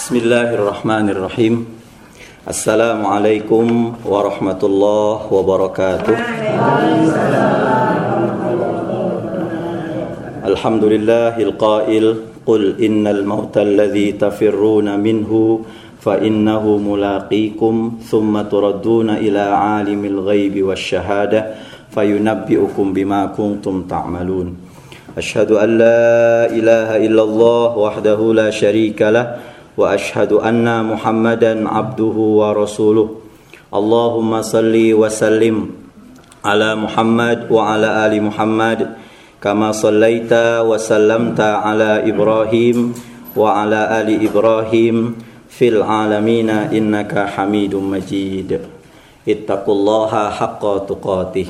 بسم الله الرحمن الرحيم السلام عليكم ورحمة الله وبركاته الحمد لله القائل قل إن الموت الذي تفرون منه فإنه ملاقيكم ثم تردون إلى عالم الغيب والشهادة فينبئكم بما كنتم تعملون أشهد أن لا إله إلا الله وحده لا شريك له واشهد ان محمدا عبده ورسوله اللهم صل وسلم على محمد وعلى ال محمد كما صليت وسلمت على ابراهيم وعلى ال ابراهيم في العالمين انك حميد مجيد اتقوا الله حق تقاته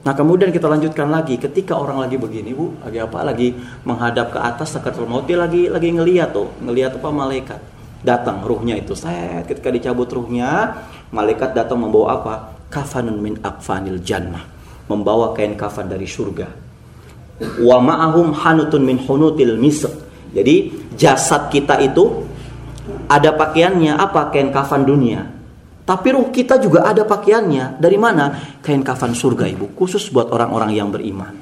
Nah kemudian kita lanjutkan lagi ketika orang lagi begini bu, lagi apa? Lagi menghadap ke atas sakaratul maut dia lagi lagi ngeliat tuh, ngeliat apa malaikat datang ruhnya itu. Set ketika dicabut ruhnya, malaikat datang membawa apa? Kafanun min akfanil jannah, membawa kain kafan dari surga. Wa ma'ahum hanutun min hunutil misq. Jadi jasad kita itu ada pakaiannya apa? Kain kafan dunia tapi ruh kita juga ada pakaiannya. Dari mana? Kain kafan surga ibu. Khusus buat orang-orang yang beriman.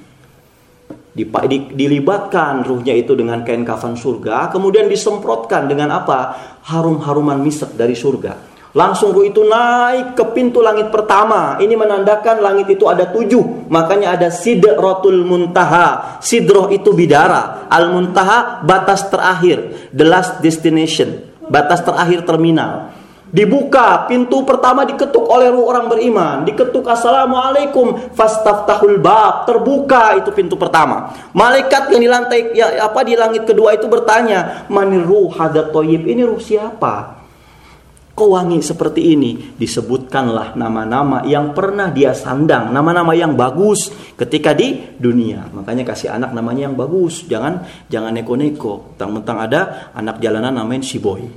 Dilibatkan ruhnya itu dengan kain kafan surga. Kemudian disemprotkan dengan apa? Harum-haruman misak dari surga. Langsung ruh itu naik ke pintu langit pertama. Ini menandakan langit itu ada tujuh. Makanya ada sidratul muntaha. Sidroh itu bidara. Al muntaha batas terakhir. The last destination. Batas terakhir terminal. Dibuka pintu pertama diketuk oleh orang beriman, diketuk assalamualaikum fastaftahul bab, terbuka itu pintu pertama. Malaikat yang di lantai ya apa di langit kedua itu bertanya, "Manir ruh toyib ini ruh siapa?" Kok wangi seperti ini? Disebutkanlah nama-nama yang pernah dia sandang, nama-nama yang bagus ketika di dunia. Makanya kasih anak namanya yang bagus, jangan jangan neko-neko. Tentang-tentang ada anak jalanan namanya si boy.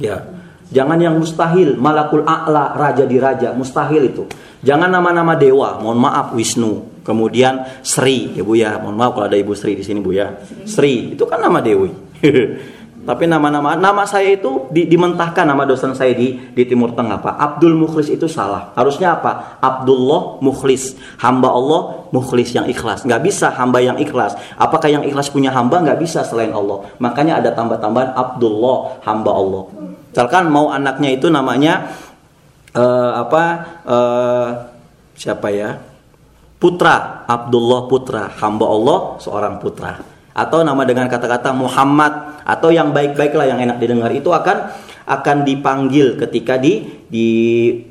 Ya, Jangan yang mustahil, malakul a'la, raja di raja, mustahil itu. Jangan nama-nama dewa, mohon maaf Wisnu, kemudian Sri, ya Bu ya, mohon maaf kalau ada Ibu Sri di sini Bu ya. Sri, itu kan nama dewi. Tapi nama-nama nama saya itu di, dimentahkan nama dosen saya di di Timur Tengah Pak. Abdul Mukhlis itu salah. Harusnya apa? Abdullah Mukhlis. Hamba Allah Mukhlis yang ikhlas. Nggak bisa hamba yang ikhlas. Apakah yang ikhlas punya hamba? Nggak bisa selain Allah. Makanya ada tambah-tambahan Abdullah hamba Allah. Misalkan mau anaknya itu namanya uh, apa? Uh, siapa ya? Putra Abdullah Putra. Hamba Allah seorang putra atau nama dengan kata-kata Muhammad atau yang baik-baik lah yang enak didengar itu akan akan dipanggil ketika di di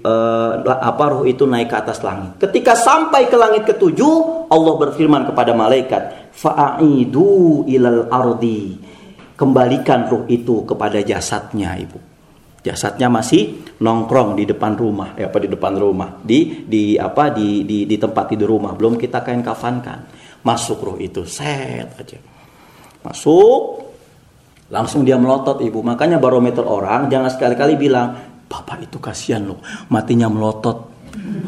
uh, apa roh itu naik ke atas langit. Ketika sampai ke langit ketujuh, Allah berfirman kepada malaikat, "Fa'aidu ilal ardi." Kembalikan ruh itu kepada jasadnya, Ibu. Jasadnya masih nongkrong di depan rumah, ya apa di depan rumah, di di apa di di, di tempat tidur rumah, belum kita kain kafankan. Masuk roh itu, set aja Masuk, langsung dia melotot ibu. Makanya barometer orang jangan sekali-kali bilang, Bapak itu kasihan loh, matinya melotot.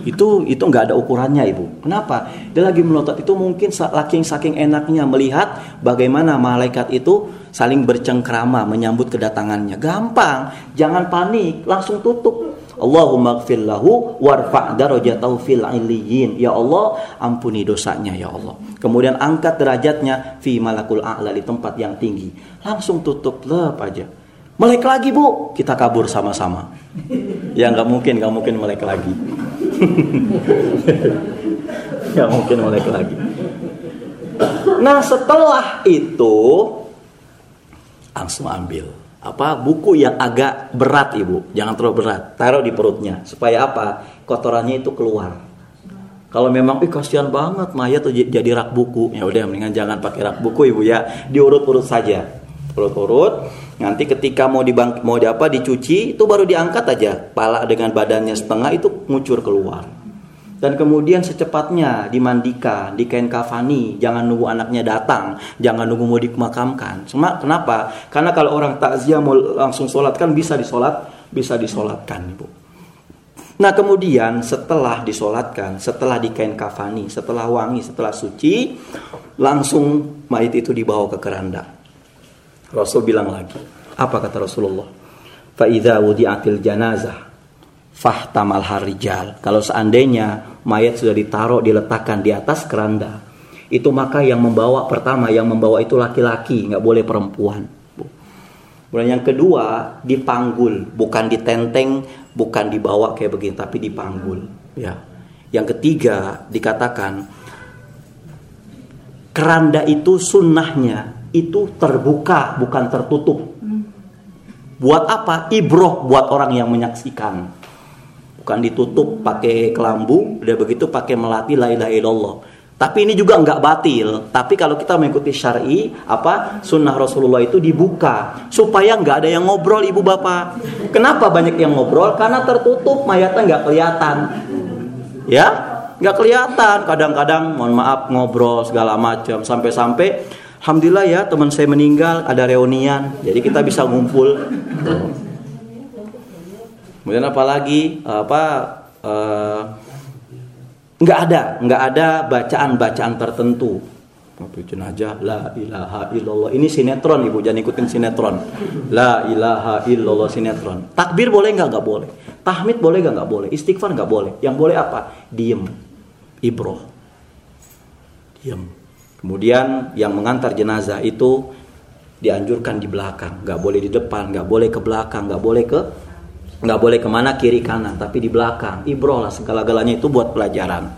Itu itu nggak ada ukurannya ibu. Kenapa? Dia lagi melotot itu mungkin saking saking enaknya melihat bagaimana malaikat itu saling bercengkrama menyambut kedatangannya. Gampang, jangan panik, langsung tutup. Allahumma gfir lahu warfa' darajatahu fil illiyin. Ya Allah, ampuni dosanya ya Allah. Kemudian angkat derajatnya fi malakul a'la di tempat yang tinggi. Langsung tutup lep aja. Melek lagi bu, kita kabur sama-sama. Ya nggak mungkin, nggak mungkin melek lagi. Nggak mungkin melek lagi. Nah setelah itu langsung ambil. Apa? Buku yang agak berat ibu. Jangan terlalu berat. Taruh di perutnya. Supaya apa? Kotorannya itu keluar. Kalau memang ih kasihan banget mayat tuh jadi rak buku. Ya udah mendingan jangan pakai rak buku ibu ya. Diurut-urut saja. Urut-urut. Nanti ketika mau dibang mau di apa dicuci itu baru diangkat aja. Pala dengan badannya setengah itu ngucur keluar dan kemudian secepatnya dimandikan, di kain kafani, jangan nunggu anaknya datang, jangan nunggu mau dimakamkan. Cuma kenapa? Karena kalau orang takziah mau langsung sholat kan bisa disolat, bisa disolatkan, ibu. Nah kemudian setelah disolatkan, setelah di kain kafani, setelah wangi, setelah suci, langsung mayat itu dibawa ke keranda. Rasul bilang lagi. Apa kata Rasulullah? Fa idza wudi'atil janazah fahtamal harijal. Kalau seandainya mayat sudah ditaruh diletakkan di atas keranda, itu maka yang membawa pertama yang membawa itu laki-laki, nggak boleh perempuan. Kemudian yang kedua dipanggul, bukan ditenteng, bukan dibawa kayak begini, tapi dipanggul. Ya. Yang ketiga dikatakan keranda itu sunnahnya itu terbuka bukan tertutup. Buat apa? Ibroh buat orang yang menyaksikan. Bukan ditutup pakai kelambu, udah begitu pakai melati la ilaha illallah. Tapi ini juga nggak batil. Tapi kalau kita mengikuti syari, apa sunnah Rasulullah itu dibuka supaya nggak ada yang ngobrol ibu bapak. Kenapa banyak yang ngobrol? Karena tertutup mayatnya nggak kelihatan. Ya, nggak kelihatan. Kadang-kadang mohon maaf ngobrol segala macam sampai-sampai Alhamdulillah ya teman saya meninggal ada reunian, jadi kita bisa ngumpul. Kemudian apalagi apa uh, nggak ada nggak ada bacaan-bacaan tertentu. Tapi jenazah la ilaha illallah. Ini sinetron ibu. Jangan ikutin sinetron. La ilaha illallah sinetron. Takbir boleh nggak? Nggak boleh. Tahmid boleh nggak? Nggak boleh. Istighfar nggak boleh. Yang boleh apa? Diem. Ibroh. Diem. Kemudian yang mengantar jenazah itu dianjurkan di belakang. Nggak boleh di depan nggak boleh ke belakang nggak boleh ke nggak boleh ke mana kiri kanan tapi di belakang. Ibroh lah segala-galanya itu buat pelajaran.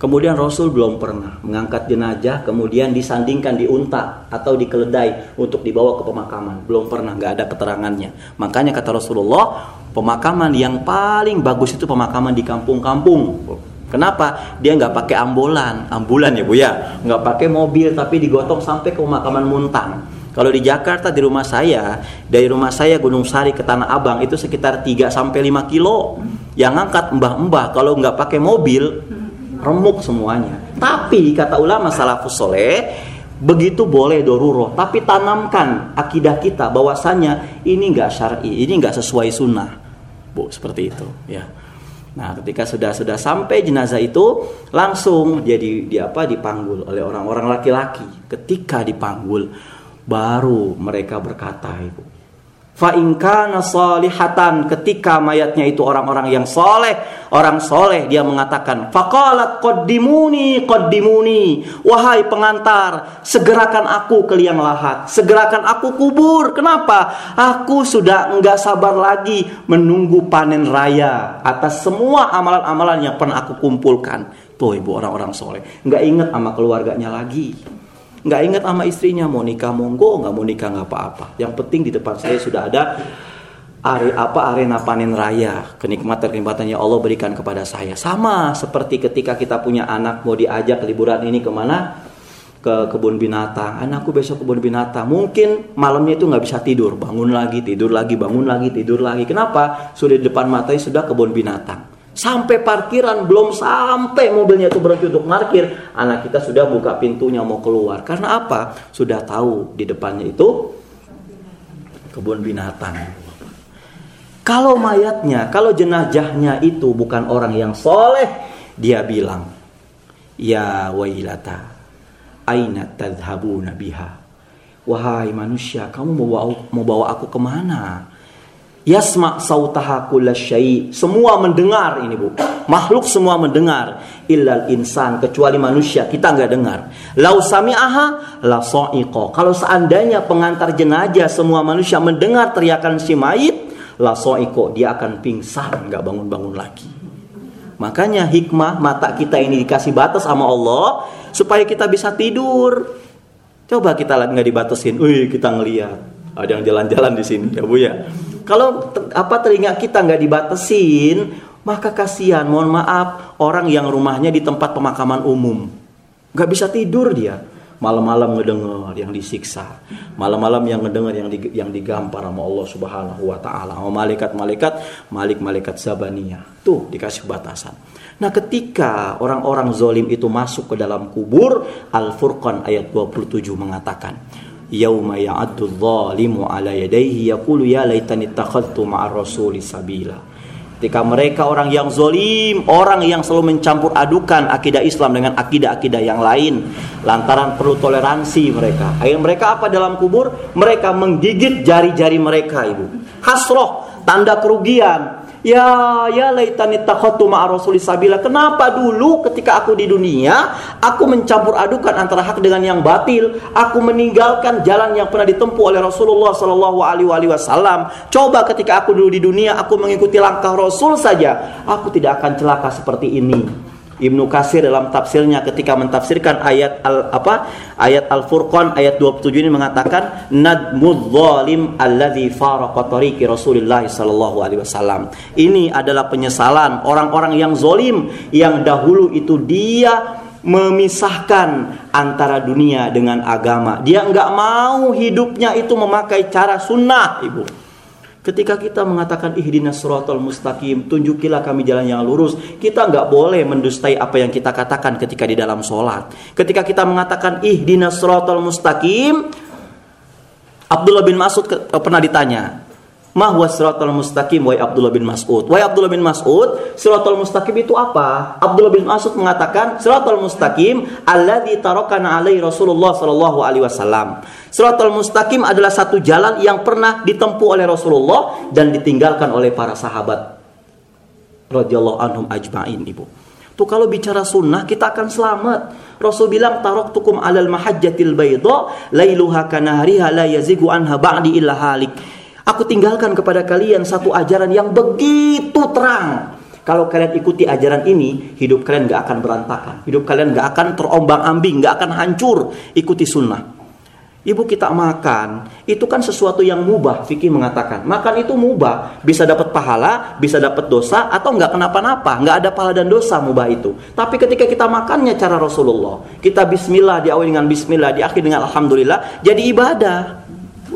Kemudian Rasul belum pernah mengangkat jenazah kemudian disandingkan di unta atau di keledai untuk dibawa ke pemakaman. Belum pernah nggak ada keterangannya. Makanya kata Rasulullah pemakaman yang paling bagus itu pemakaman di kampung-kampung. Kenapa? Dia nggak pakai ambulan, ambulan ya bu ya, nggak pakai mobil tapi digotong sampai ke pemakaman Muntang. Kalau di Jakarta di rumah saya, dari rumah saya Gunung Sari ke Tanah Abang itu sekitar 3 sampai 5 kilo. Yang angkat mbah-mbah kalau nggak pakai mobil remuk semuanya. Tapi kata ulama salafus soleh begitu boleh doruroh, tapi tanamkan akidah kita bahwasanya ini nggak syar'i, ini nggak sesuai sunnah. Bu, seperti itu ya. Nah, ketika sudah sudah sampai jenazah itu langsung jadi di apa dipanggul oleh orang-orang laki-laki. Ketika dipanggul, baru mereka berkata ibu Fa'inka nasolihatan ketika mayatnya itu orang-orang yang soleh, orang soleh dia mengatakan, fakalat kodimuni kodimuni, wahai pengantar, segerakan aku ke liang lahat, segerakan aku kubur. Kenapa? Aku sudah enggak sabar lagi menunggu panen raya atas semua amalan-amalan yang pernah aku kumpulkan. Tuh ibu orang-orang soleh, enggak ingat sama keluarganya lagi nggak ingat sama istrinya mau nikah monggo nggak mau nikah nggak apa-apa. Yang penting di depan saya sudah ada are, apa arena panen raya. Kenikmatan kenikmatannya Allah berikan kepada saya. Sama seperti ketika kita punya anak mau diajak liburan ini ke mana? Ke kebun binatang. Anakku besok kebun binatang. Mungkin malamnya itu nggak bisa tidur. Bangun lagi tidur lagi bangun lagi tidur lagi. Kenapa? Sudah di depan matanya sudah kebun binatang Sampai parkiran belum sampai mobilnya itu berhenti untuk parkir, anak kita sudah buka pintunya mau keluar. Karena apa? Sudah tahu di depannya itu kebun binatang. Kalau mayatnya, kalau jenazahnya itu bukan orang yang soleh, dia bilang, Ya wailata, aina tadhabuna biha. Wahai manusia, kamu mau bawa, mau bawa aku ke mana? Yasma sautaha syai. Semua mendengar ini Bu. Makhluk semua mendengar. Illal insan kecuali manusia kita nggak dengar. Lau sami'aha la so'iqo. Kalau seandainya pengantar jenazah semua manusia mendengar teriakan si mayit, la so'iqo. Dia akan pingsan nggak bangun-bangun lagi. Makanya hikmah mata kita ini dikasih batas sama Allah supaya kita bisa tidur. Coba kita nggak dibatasin, wih kita ngeliat ada yang jalan-jalan di sini ya bu ya kalau apa telinga kita nggak dibatesin, maka kasihan, mohon maaf, orang yang rumahnya di tempat pemakaman umum. Nggak bisa tidur dia. Malam-malam ngedenger yang disiksa. Malam-malam yang ngedenger yang, di, yang digampar sama Allah subhanahu wa ta'ala. Sama malaikat-malaikat, malik-malaikat zabaniyah. Tuh dikasih batasan. Nah ketika orang-orang zolim itu masuk ke dalam kubur, Al-Furqan ayat 27 mengatakan, yauma ya'addu dhalimu ala yadayhi yaqulu ya laitani ittakhadtu ma'ar rasuli sabila Ketika mereka orang yang zolim, orang yang selalu mencampur adukan akidah Islam dengan akidah-akidah yang lain, lantaran perlu toleransi mereka. Akhirnya mereka apa dalam kubur? Mereka menggigit jari-jari mereka, ibu. Hasroh, tanda kerugian. Ya, ya laitani takhatu ma'a rasuli sabila. Kenapa dulu ketika aku di dunia, aku mencampur adukan antara hak dengan yang batil. Aku meninggalkan jalan yang pernah ditempuh oleh Rasulullah sallallahu alaihi wasallam. Coba ketika aku dulu di dunia, aku mengikuti langkah Rasul saja, aku tidak akan celaka seperti ini. Ibnu Kasir dalam tafsirnya ketika mentafsirkan ayat al apa ayat Al Furqan ayat 27 ini mengatakan nadmudz zalim alladzi faraqa alaihi wasallam. Ini adalah penyesalan orang-orang yang zolim yang dahulu itu dia memisahkan antara dunia dengan agama. Dia nggak mau hidupnya itu memakai cara sunnah, ibu. Ketika kita mengatakan ihdinas suratul mustaqim, tunjukilah kami jalan yang lurus, kita nggak boleh mendustai apa yang kita katakan ketika di dalam sholat. Ketika kita mengatakan ihdinas suratul mustaqim, Abdullah bin Mas'ud pernah ditanya, Mahwa siratal mustaqim Wahai Abdullah bin Mas'ud Wahai Abdullah bin Mas'ud Siratal mustaqim itu apa? Abdullah bin Mas'ud mengatakan Siratal mustaqim Alladhi tarokana alaihi Rasulullah Sallallahu alaihi wasallam Siratal mustaqim adalah satu jalan Yang pernah ditempuh oleh Rasulullah Dan ditinggalkan oleh para sahabat radhiyallahu anhum ajma'in ibu Tuh kalau bicara sunnah kita akan selamat. Rasul bilang tarok tukum alal mahajjatil baydo lailuha kanahriha la yazigu anha ba'di illa halik. Aku tinggalkan kepada kalian satu ajaran yang begitu terang. Kalau kalian ikuti ajaran ini, hidup kalian gak akan berantakan. Hidup kalian gak akan terombang ambing, gak akan hancur. Ikuti sunnah. Ibu kita makan, itu kan sesuatu yang mubah. Fikih mengatakan, makan itu mubah. Bisa dapat pahala, bisa dapat dosa, atau nggak kenapa-napa. Nggak ada pahala dan dosa mubah itu. Tapi ketika kita makannya cara Rasulullah, kita bismillah, diawali dengan bismillah, diakhiri dengan alhamdulillah, jadi ibadah.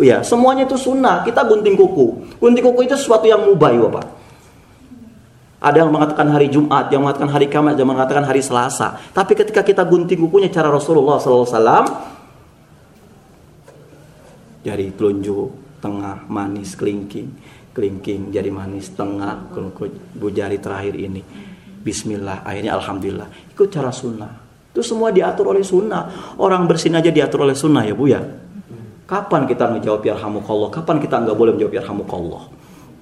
Ya, semuanya itu sunnah. Kita gunting kuku. Gunting kuku itu sesuatu yang mubah, Bapak. Ada yang mengatakan hari Jumat, yang mengatakan hari Kamis, yang mengatakan hari Selasa. Tapi ketika kita gunting kukunya cara Rasulullah SAW, jari telunjuk, tengah, manis, kelingking, kelingking, jari manis, tengah, bu jari terakhir ini. Bismillah, akhirnya Alhamdulillah. Ikut cara sunnah. Itu semua diatur oleh sunnah. Orang bersin aja diatur oleh sunnah ya Bu ya. Kapan kita ngejawab yarhamukallah? Kapan kita nggak boleh menjawab yarhamukallah?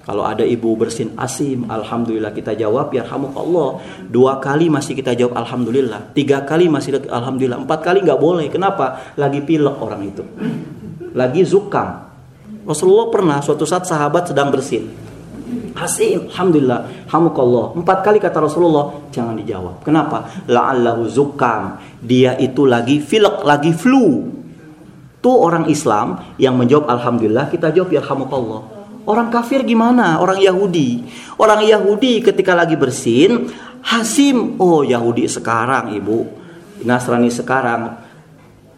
Kalau ada ibu bersin asim, alhamdulillah kita jawab yarhamukallah. Dua kali masih kita jawab alhamdulillah. Tiga kali masih alhamdulillah. Empat kali nggak boleh. Kenapa? Lagi pilek orang itu. Lagi zukam. Rasulullah pernah suatu saat sahabat sedang bersin. Asim, alhamdulillah, hamukallah. Empat kali kata Rasulullah, jangan dijawab. Kenapa? La'allahu zukam. Dia itu lagi pilek, lagi flu Tuh orang Islam yang menjawab Alhamdulillah, kita jawab ya Allah. Orang kafir gimana? Orang Yahudi. Orang Yahudi ketika lagi bersin, Hasim, oh Yahudi sekarang ibu, Nasrani sekarang,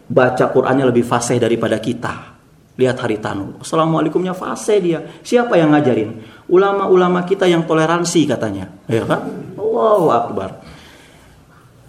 baca Qurannya lebih fasih daripada kita. Lihat hari tanu. Assalamualaikumnya fasih dia. Siapa yang ngajarin? Ulama-ulama kita yang toleransi katanya. Ya kan? Allahu Akbar.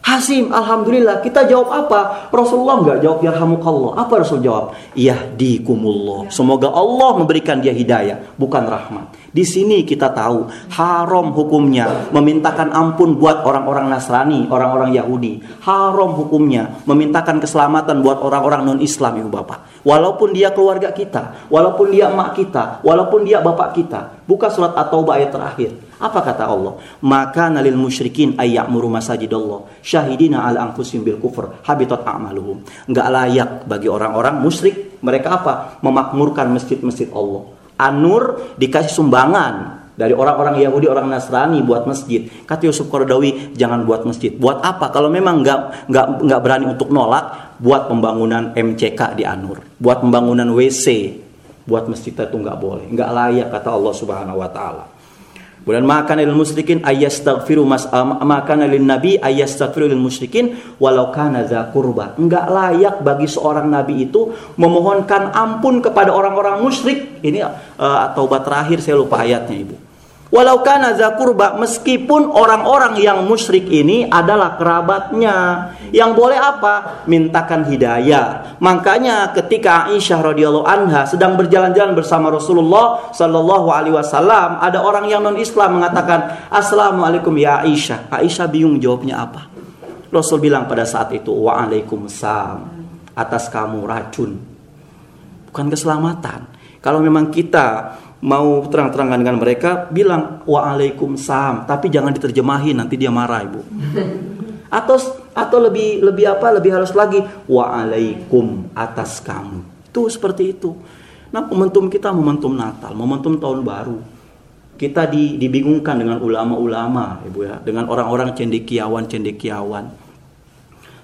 Hasim, alhamdulillah. Kita jawab apa? Rasulullah nggak jawab ya yarhamukallah. Apa Rasul jawab? Yahdikumullah. Semoga Allah memberikan dia hidayah, bukan rahmat. Di sini kita tahu haram hukumnya memintakan ampun buat orang-orang Nasrani, orang-orang Yahudi. Haram hukumnya memintakan keselamatan buat orang-orang non-Islam, Ibu Bapak. Walaupun dia keluarga kita, walaupun dia emak kita, walaupun dia bapak kita. Buka surat At-Taubah ayat terakhir. Apa kata Allah? Maka nalil musyrikin ayyamuru masajidallah syahidina ala anfusihim bil kufur habitat a'maluhum. Enggak layak bagi orang-orang musyrik mereka apa? Memakmurkan masjid-masjid Allah. Anur dikasih sumbangan dari orang-orang Yahudi, orang Nasrani buat masjid. Kata Yusuf Qaradawi, jangan buat masjid. Buat apa? Kalau memang nggak nggak nggak berani untuk nolak, buat pembangunan MCK di Anur, buat pembangunan WC, buat masjid itu nggak boleh, nggak layak kata Allah Subhanahu Wa Taala. Kemudian makan lil musyrikin ayastaghfiru mas makan lil nabi ayastaghfiru lil musyrikin walau kana za kurba. Enggak layak bagi seorang nabi itu memohonkan ampun kepada orang-orang musyrik. Ini uh, taubat terakhir saya lupa ayatnya Ibu. Walau kana zakurba meskipun orang-orang yang musyrik ini adalah kerabatnya. Yang boleh apa? Mintakan hidayah. Makanya ketika Aisyah radhiyallahu anha sedang berjalan-jalan bersama Rasulullah sallallahu alaihi wasallam, ada orang yang non-Islam mengatakan, "Assalamualaikum ya Aisyah." Aisyah bingung jawabnya apa. Rasul bilang pada saat itu, "Waalaikumsalam." Atas kamu racun. Bukan keselamatan. Kalau memang kita mau terang-terangan dengan mereka bilang waalaikumsalam. Tapi jangan diterjemahin nanti dia marah ibu. Atau atau lebih lebih apa lebih harus lagi waalaikum atas kamu. Itu seperti itu. Nah momentum kita momentum Natal momentum tahun baru. Kita di, dibingungkan dengan ulama-ulama ibu ya. Dengan orang-orang cendekiawan cendekiawan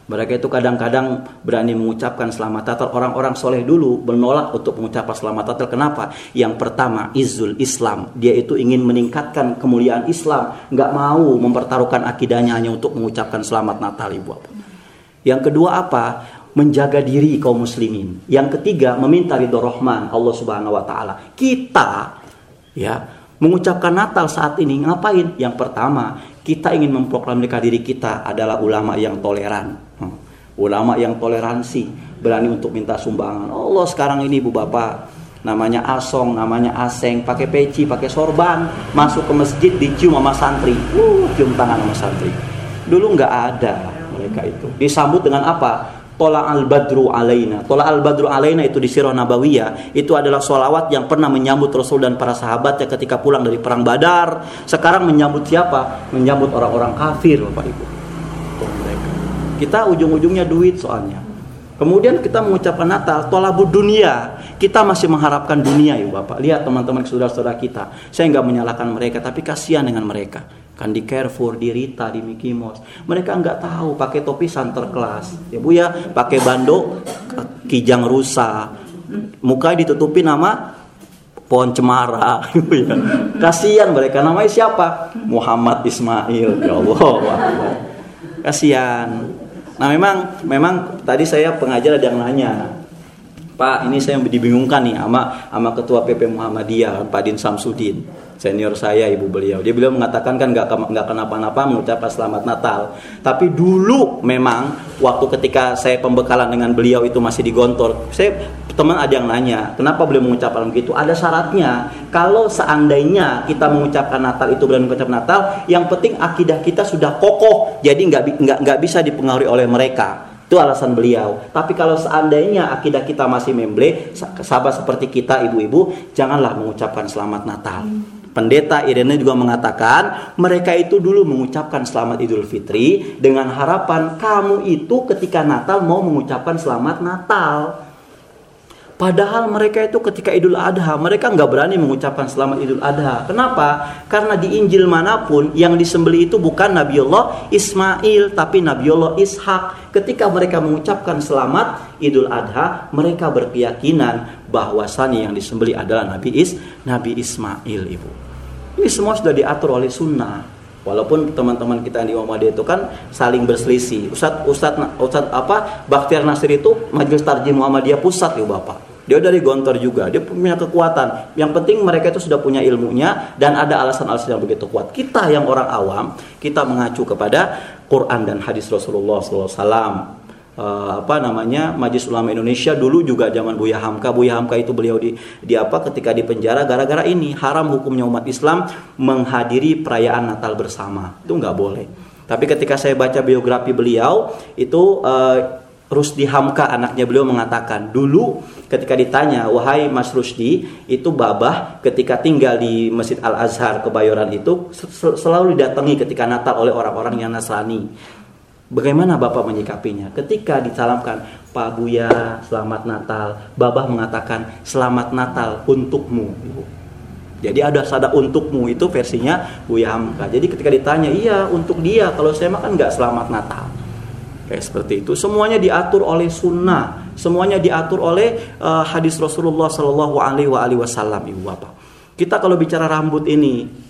mereka itu kadang-kadang berani mengucapkan selamat Natal. Orang-orang soleh dulu menolak untuk mengucapkan selamat Natal. Kenapa? Yang pertama, izul Islam. Dia itu ingin meningkatkan kemuliaan Islam. Nggak mau mempertaruhkan akidahnya hanya untuk mengucapkan selamat Natal, Ibu. Yang kedua apa? Menjaga diri kaum muslimin. Yang ketiga, meminta ridho rahman Allah Subhanahu wa taala. Kita ya, mengucapkan Natal saat ini ngapain? Yang pertama, kita ingin memproklamasikan diri kita adalah ulama yang toleran ulama yang toleransi berani untuk minta sumbangan Allah sekarang ini ibu bapak namanya asong namanya aseng pakai peci pakai sorban masuk ke masjid dicium sama santri uh cium tangan sama santri dulu nggak ada mereka itu disambut dengan apa Tola al badru alaina. Tola al badru alaina itu di sirah nabawiyah. Itu adalah solawat yang pernah menyambut Rasul dan para sahabatnya ketika pulang dari perang Badar. Sekarang menyambut siapa? Menyambut orang-orang kafir, Bapak Ibu. Kita ujung-ujungnya duit soalnya. Kemudian kita mengucapkan Natal, tolabud dunia. Kita masih mengharapkan dunia ya Bapak. Lihat teman-teman saudara-saudara kita. Saya nggak menyalahkan mereka, tapi kasihan dengan mereka. Kan di Carrefour, di Rita, di Mickey Mouse. Mereka nggak tahu pakai topi santer kelas. Ya Bu ya, pakai bando kijang rusa. Muka ditutupi nama pohon cemara ya. kasihan mereka namanya siapa Muhammad Ismail ya Allah kasihan Nah memang memang tadi saya pengajar ada yang nanya, Pak ini saya dibingungkan nih sama sama ketua PP Muhammadiyah Pak Din Samsudin senior saya ibu beliau. Dia beliau mengatakan kan nggak nggak kenapa-napa mengucapkan selamat Natal. Tapi dulu memang waktu ketika saya pembekalan dengan beliau itu masih di Gontor saya teman ada yang nanya kenapa beliau mengucapkan begitu ada syaratnya kalau seandainya kita mengucapkan Natal itu berani mengucap Natal yang penting akidah kita sudah kokoh jadi nggak nggak nggak bisa dipengaruhi oleh mereka itu alasan beliau. Tapi kalau seandainya akidah kita masih memble, sahabat seperti kita ibu-ibu, janganlah mengucapkan selamat Natal. Pendeta Irene juga mengatakan mereka itu dulu mengucapkan selamat Idul Fitri dengan harapan kamu itu ketika Natal mau mengucapkan selamat Natal. Padahal mereka itu ketika Idul Adha mereka nggak berani mengucapkan selamat Idul Adha. Kenapa? Karena di Injil mana pun yang disembeli itu bukan Nabi Allah Ismail tapi Nabi Allah Ishak. Ketika mereka mengucapkan selamat Idul Adha, mereka berkeyakinan bahwasannya yang disembeli adalah Nabi Is Nabi Ismail, Ibu. Ini semua sudah diatur oleh sunnah. Walaupun teman-teman kita di Muhammadiyah itu kan saling berselisih. Ustadz Ustadz Ustadz apa Baktiar Nasir itu Majelis Tarjih Muhammadiyah pusat ya Bapak. Dia dari Gontor juga, dia punya kekuatan. Yang penting mereka itu sudah punya ilmunya dan ada alasan-alasan yang begitu kuat. Kita yang orang awam, kita mengacu kepada Quran dan hadis Rasulullah SAW uh, apa namanya Majelis Ulama Indonesia dulu juga zaman Buya Hamka. Buya Hamka itu beliau di di apa ketika di penjara gara-gara ini haram hukumnya umat Islam menghadiri perayaan Natal bersama. Itu nggak boleh. Tapi ketika saya baca biografi beliau itu uh, Rusdi Hamka anaknya beliau mengatakan dulu ketika ditanya wahai Mas Rusdi itu babah ketika tinggal di Masjid Al Azhar Kebayoran itu selalu didatangi ketika Natal oleh orang-orang yang Nasrani Bagaimana Bapak menyikapinya? Ketika disalamkan, Pak Buya, selamat Natal. Bapak mengatakan, selamat Natal untukmu. Jadi ada sada untukmu itu versinya Buya Hamka. Jadi ketika ditanya, iya untuk dia. Kalau saya makan nggak selamat Natal. Kayak seperti itu. Semuanya diatur oleh sunnah. Semuanya diatur oleh uh, hadis Rasulullah Wasallam, ibu bapak. Kita kalau bicara rambut ini,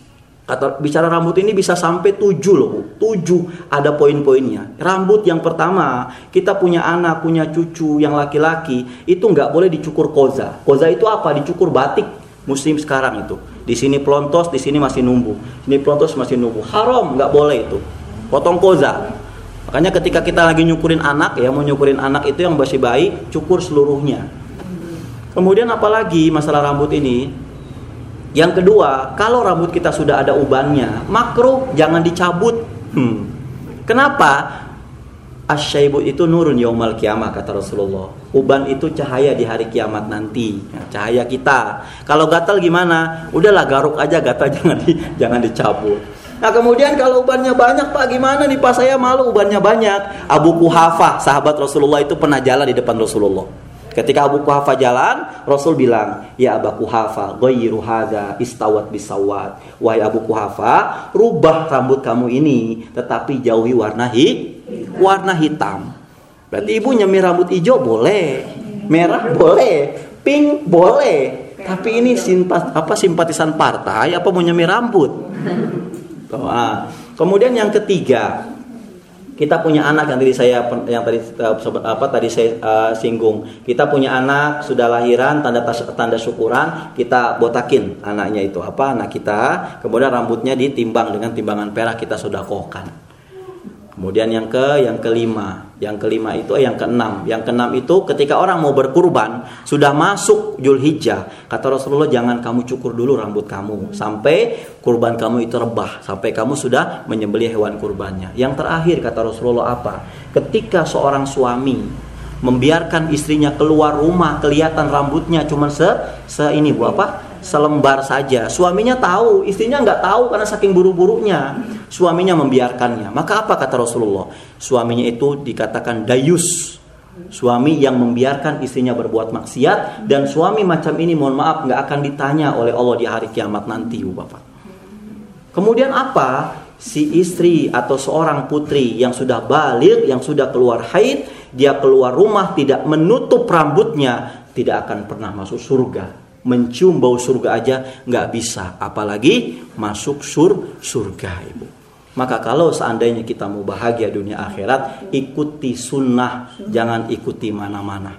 Kata bicara rambut ini bisa sampai tujuh loh, tujuh ada poin-poinnya. Rambut yang pertama, kita punya anak, punya cucu yang laki-laki, itu nggak boleh dicukur koza. Koza itu apa? Dicukur batik musim sekarang itu. Di sini pelontos, di sini masih numbuh. Ini pelontos masih numbuh. Haram, nggak boleh itu. Potong koza. Makanya ketika kita lagi nyukurin anak ya, mau nyukurin anak itu yang masih bayi, cukur seluruhnya. Kemudian apalagi masalah rambut ini? Yang kedua, kalau rambut kita sudah ada ubannya, makruh jangan dicabut. Hmm. Kenapa? Asyaibu itu nurun yaumal kiamah kata Rasulullah. Uban itu cahaya di hari kiamat nanti. Ya, cahaya kita. Kalau gatal gimana? Udahlah garuk aja gatal jangan di, jangan dicabut. Nah kemudian kalau ubannya banyak pak gimana nih pak saya malu ubannya banyak. Abu Kuhafa sahabat Rasulullah itu pernah jalan di depan Rasulullah. Ketika Abu Kuhafa jalan, Rasul bilang, "Ya Abu Kuhafa, ghayyiru hadza istawat bisawat." Wahai Abu Kuhafa, rubah rambut kamu ini, tetapi jauhi warna hi, warna hitam. Berarti ibu nyemir rambut hijau boleh, merah boleh, pink boleh. Tapi ini simpat, apa simpatisan partai apa mau nyemir rambut? Nah, kemudian yang ketiga, kita punya anak yang tadi saya yang tadi uh, apa tadi saya uh, singgung. Kita punya anak sudah lahiran tanda tanda syukuran kita botakin anaknya itu. Apa anak kita kemudian rambutnya ditimbang dengan timbangan perak kita sudah kohkan Kemudian yang ke yang kelima, yang kelima itu eh, yang keenam, yang keenam itu ketika orang mau berkurban sudah masuk Julhijjah, kata Rasulullah jangan kamu cukur dulu rambut kamu. Sampai kurban kamu itu rebah, sampai kamu sudah menyembelih hewan kurbannya. Yang terakhir kata Rasulullah apa? Ketika seorang suami membiarkan istrinya keluar rumah kelihatan rambutnya cuma se, se ini bu apa selembar saja. Suaminya tahu, istrinya nggak tahu karena saking buru-burunya. Suaminya membiarkannya. Maka apa kata Rasulullah? Suaminya itu dikatakan dayus. Suami yang membiarkan istrinya berbuat maksiat dan suami macam ini mohon maaf nggak akan ditanya oleh Allah di hari kiamat nanti, Bapak. Kemudian apa? Si istri atau seorang putri yang sudah balik, yang sudah keluar haid, dia keluar rumah tidak menutup rambutnya, tidak akan pernah masuk surga mencium bau surga aja nggak bisa apalagi masuk sur surga ibu. Maka kalau seandainya kita mau bahagia dunia akhirat ikuti sunnah jangan ikuti mana-mana.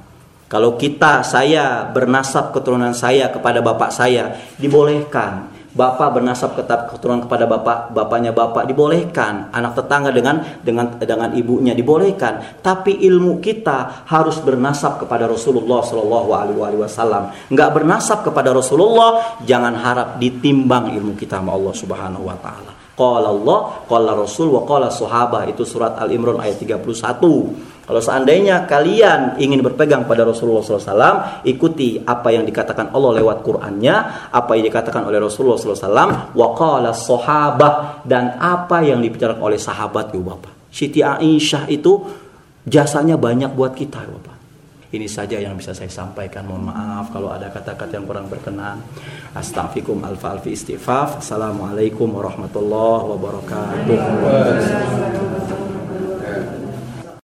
Kalau kita saya bernasab keturunan saya kepada bapak saya dibolehkan bapak bernasab keturunan kepada bapak bapaknya bapak dibolehkan anak tetangga dengan dengan dengan ibunya dibolehkan. Tapi ilmu kita harus bernasab kepada Rasulullah Shallallahu Alaihi Wasallam nggak bernasab kepada Rasulullah jangan harap ditimbang ilmu kita sama Allah Subhanahu Wa Taala. Qala Allah, qala Rasul wa qala sahabah itu surat Al Imran ayat 31. Kalau seandainya kalian ingin berpegang pada Rasulullah SAW, ikuti apa yang dikatakan Allah lewat Qur'annya, apa yang dikatakan oleh Rasulullah SAW, waqala sahabah dan apa yang dibicarakan oleh sahabat ya Bapak. Siti Aisyah itu jasanya banyak buat kita ya Bapak. Ini saja yang bisa saya sampaikan. Mohon maaf kalau ada kata-kata yang kurang berkenan. Astaghfirukum alfa alfi istighfar. Assalamualaikum warahmatullahi wabarakatuh.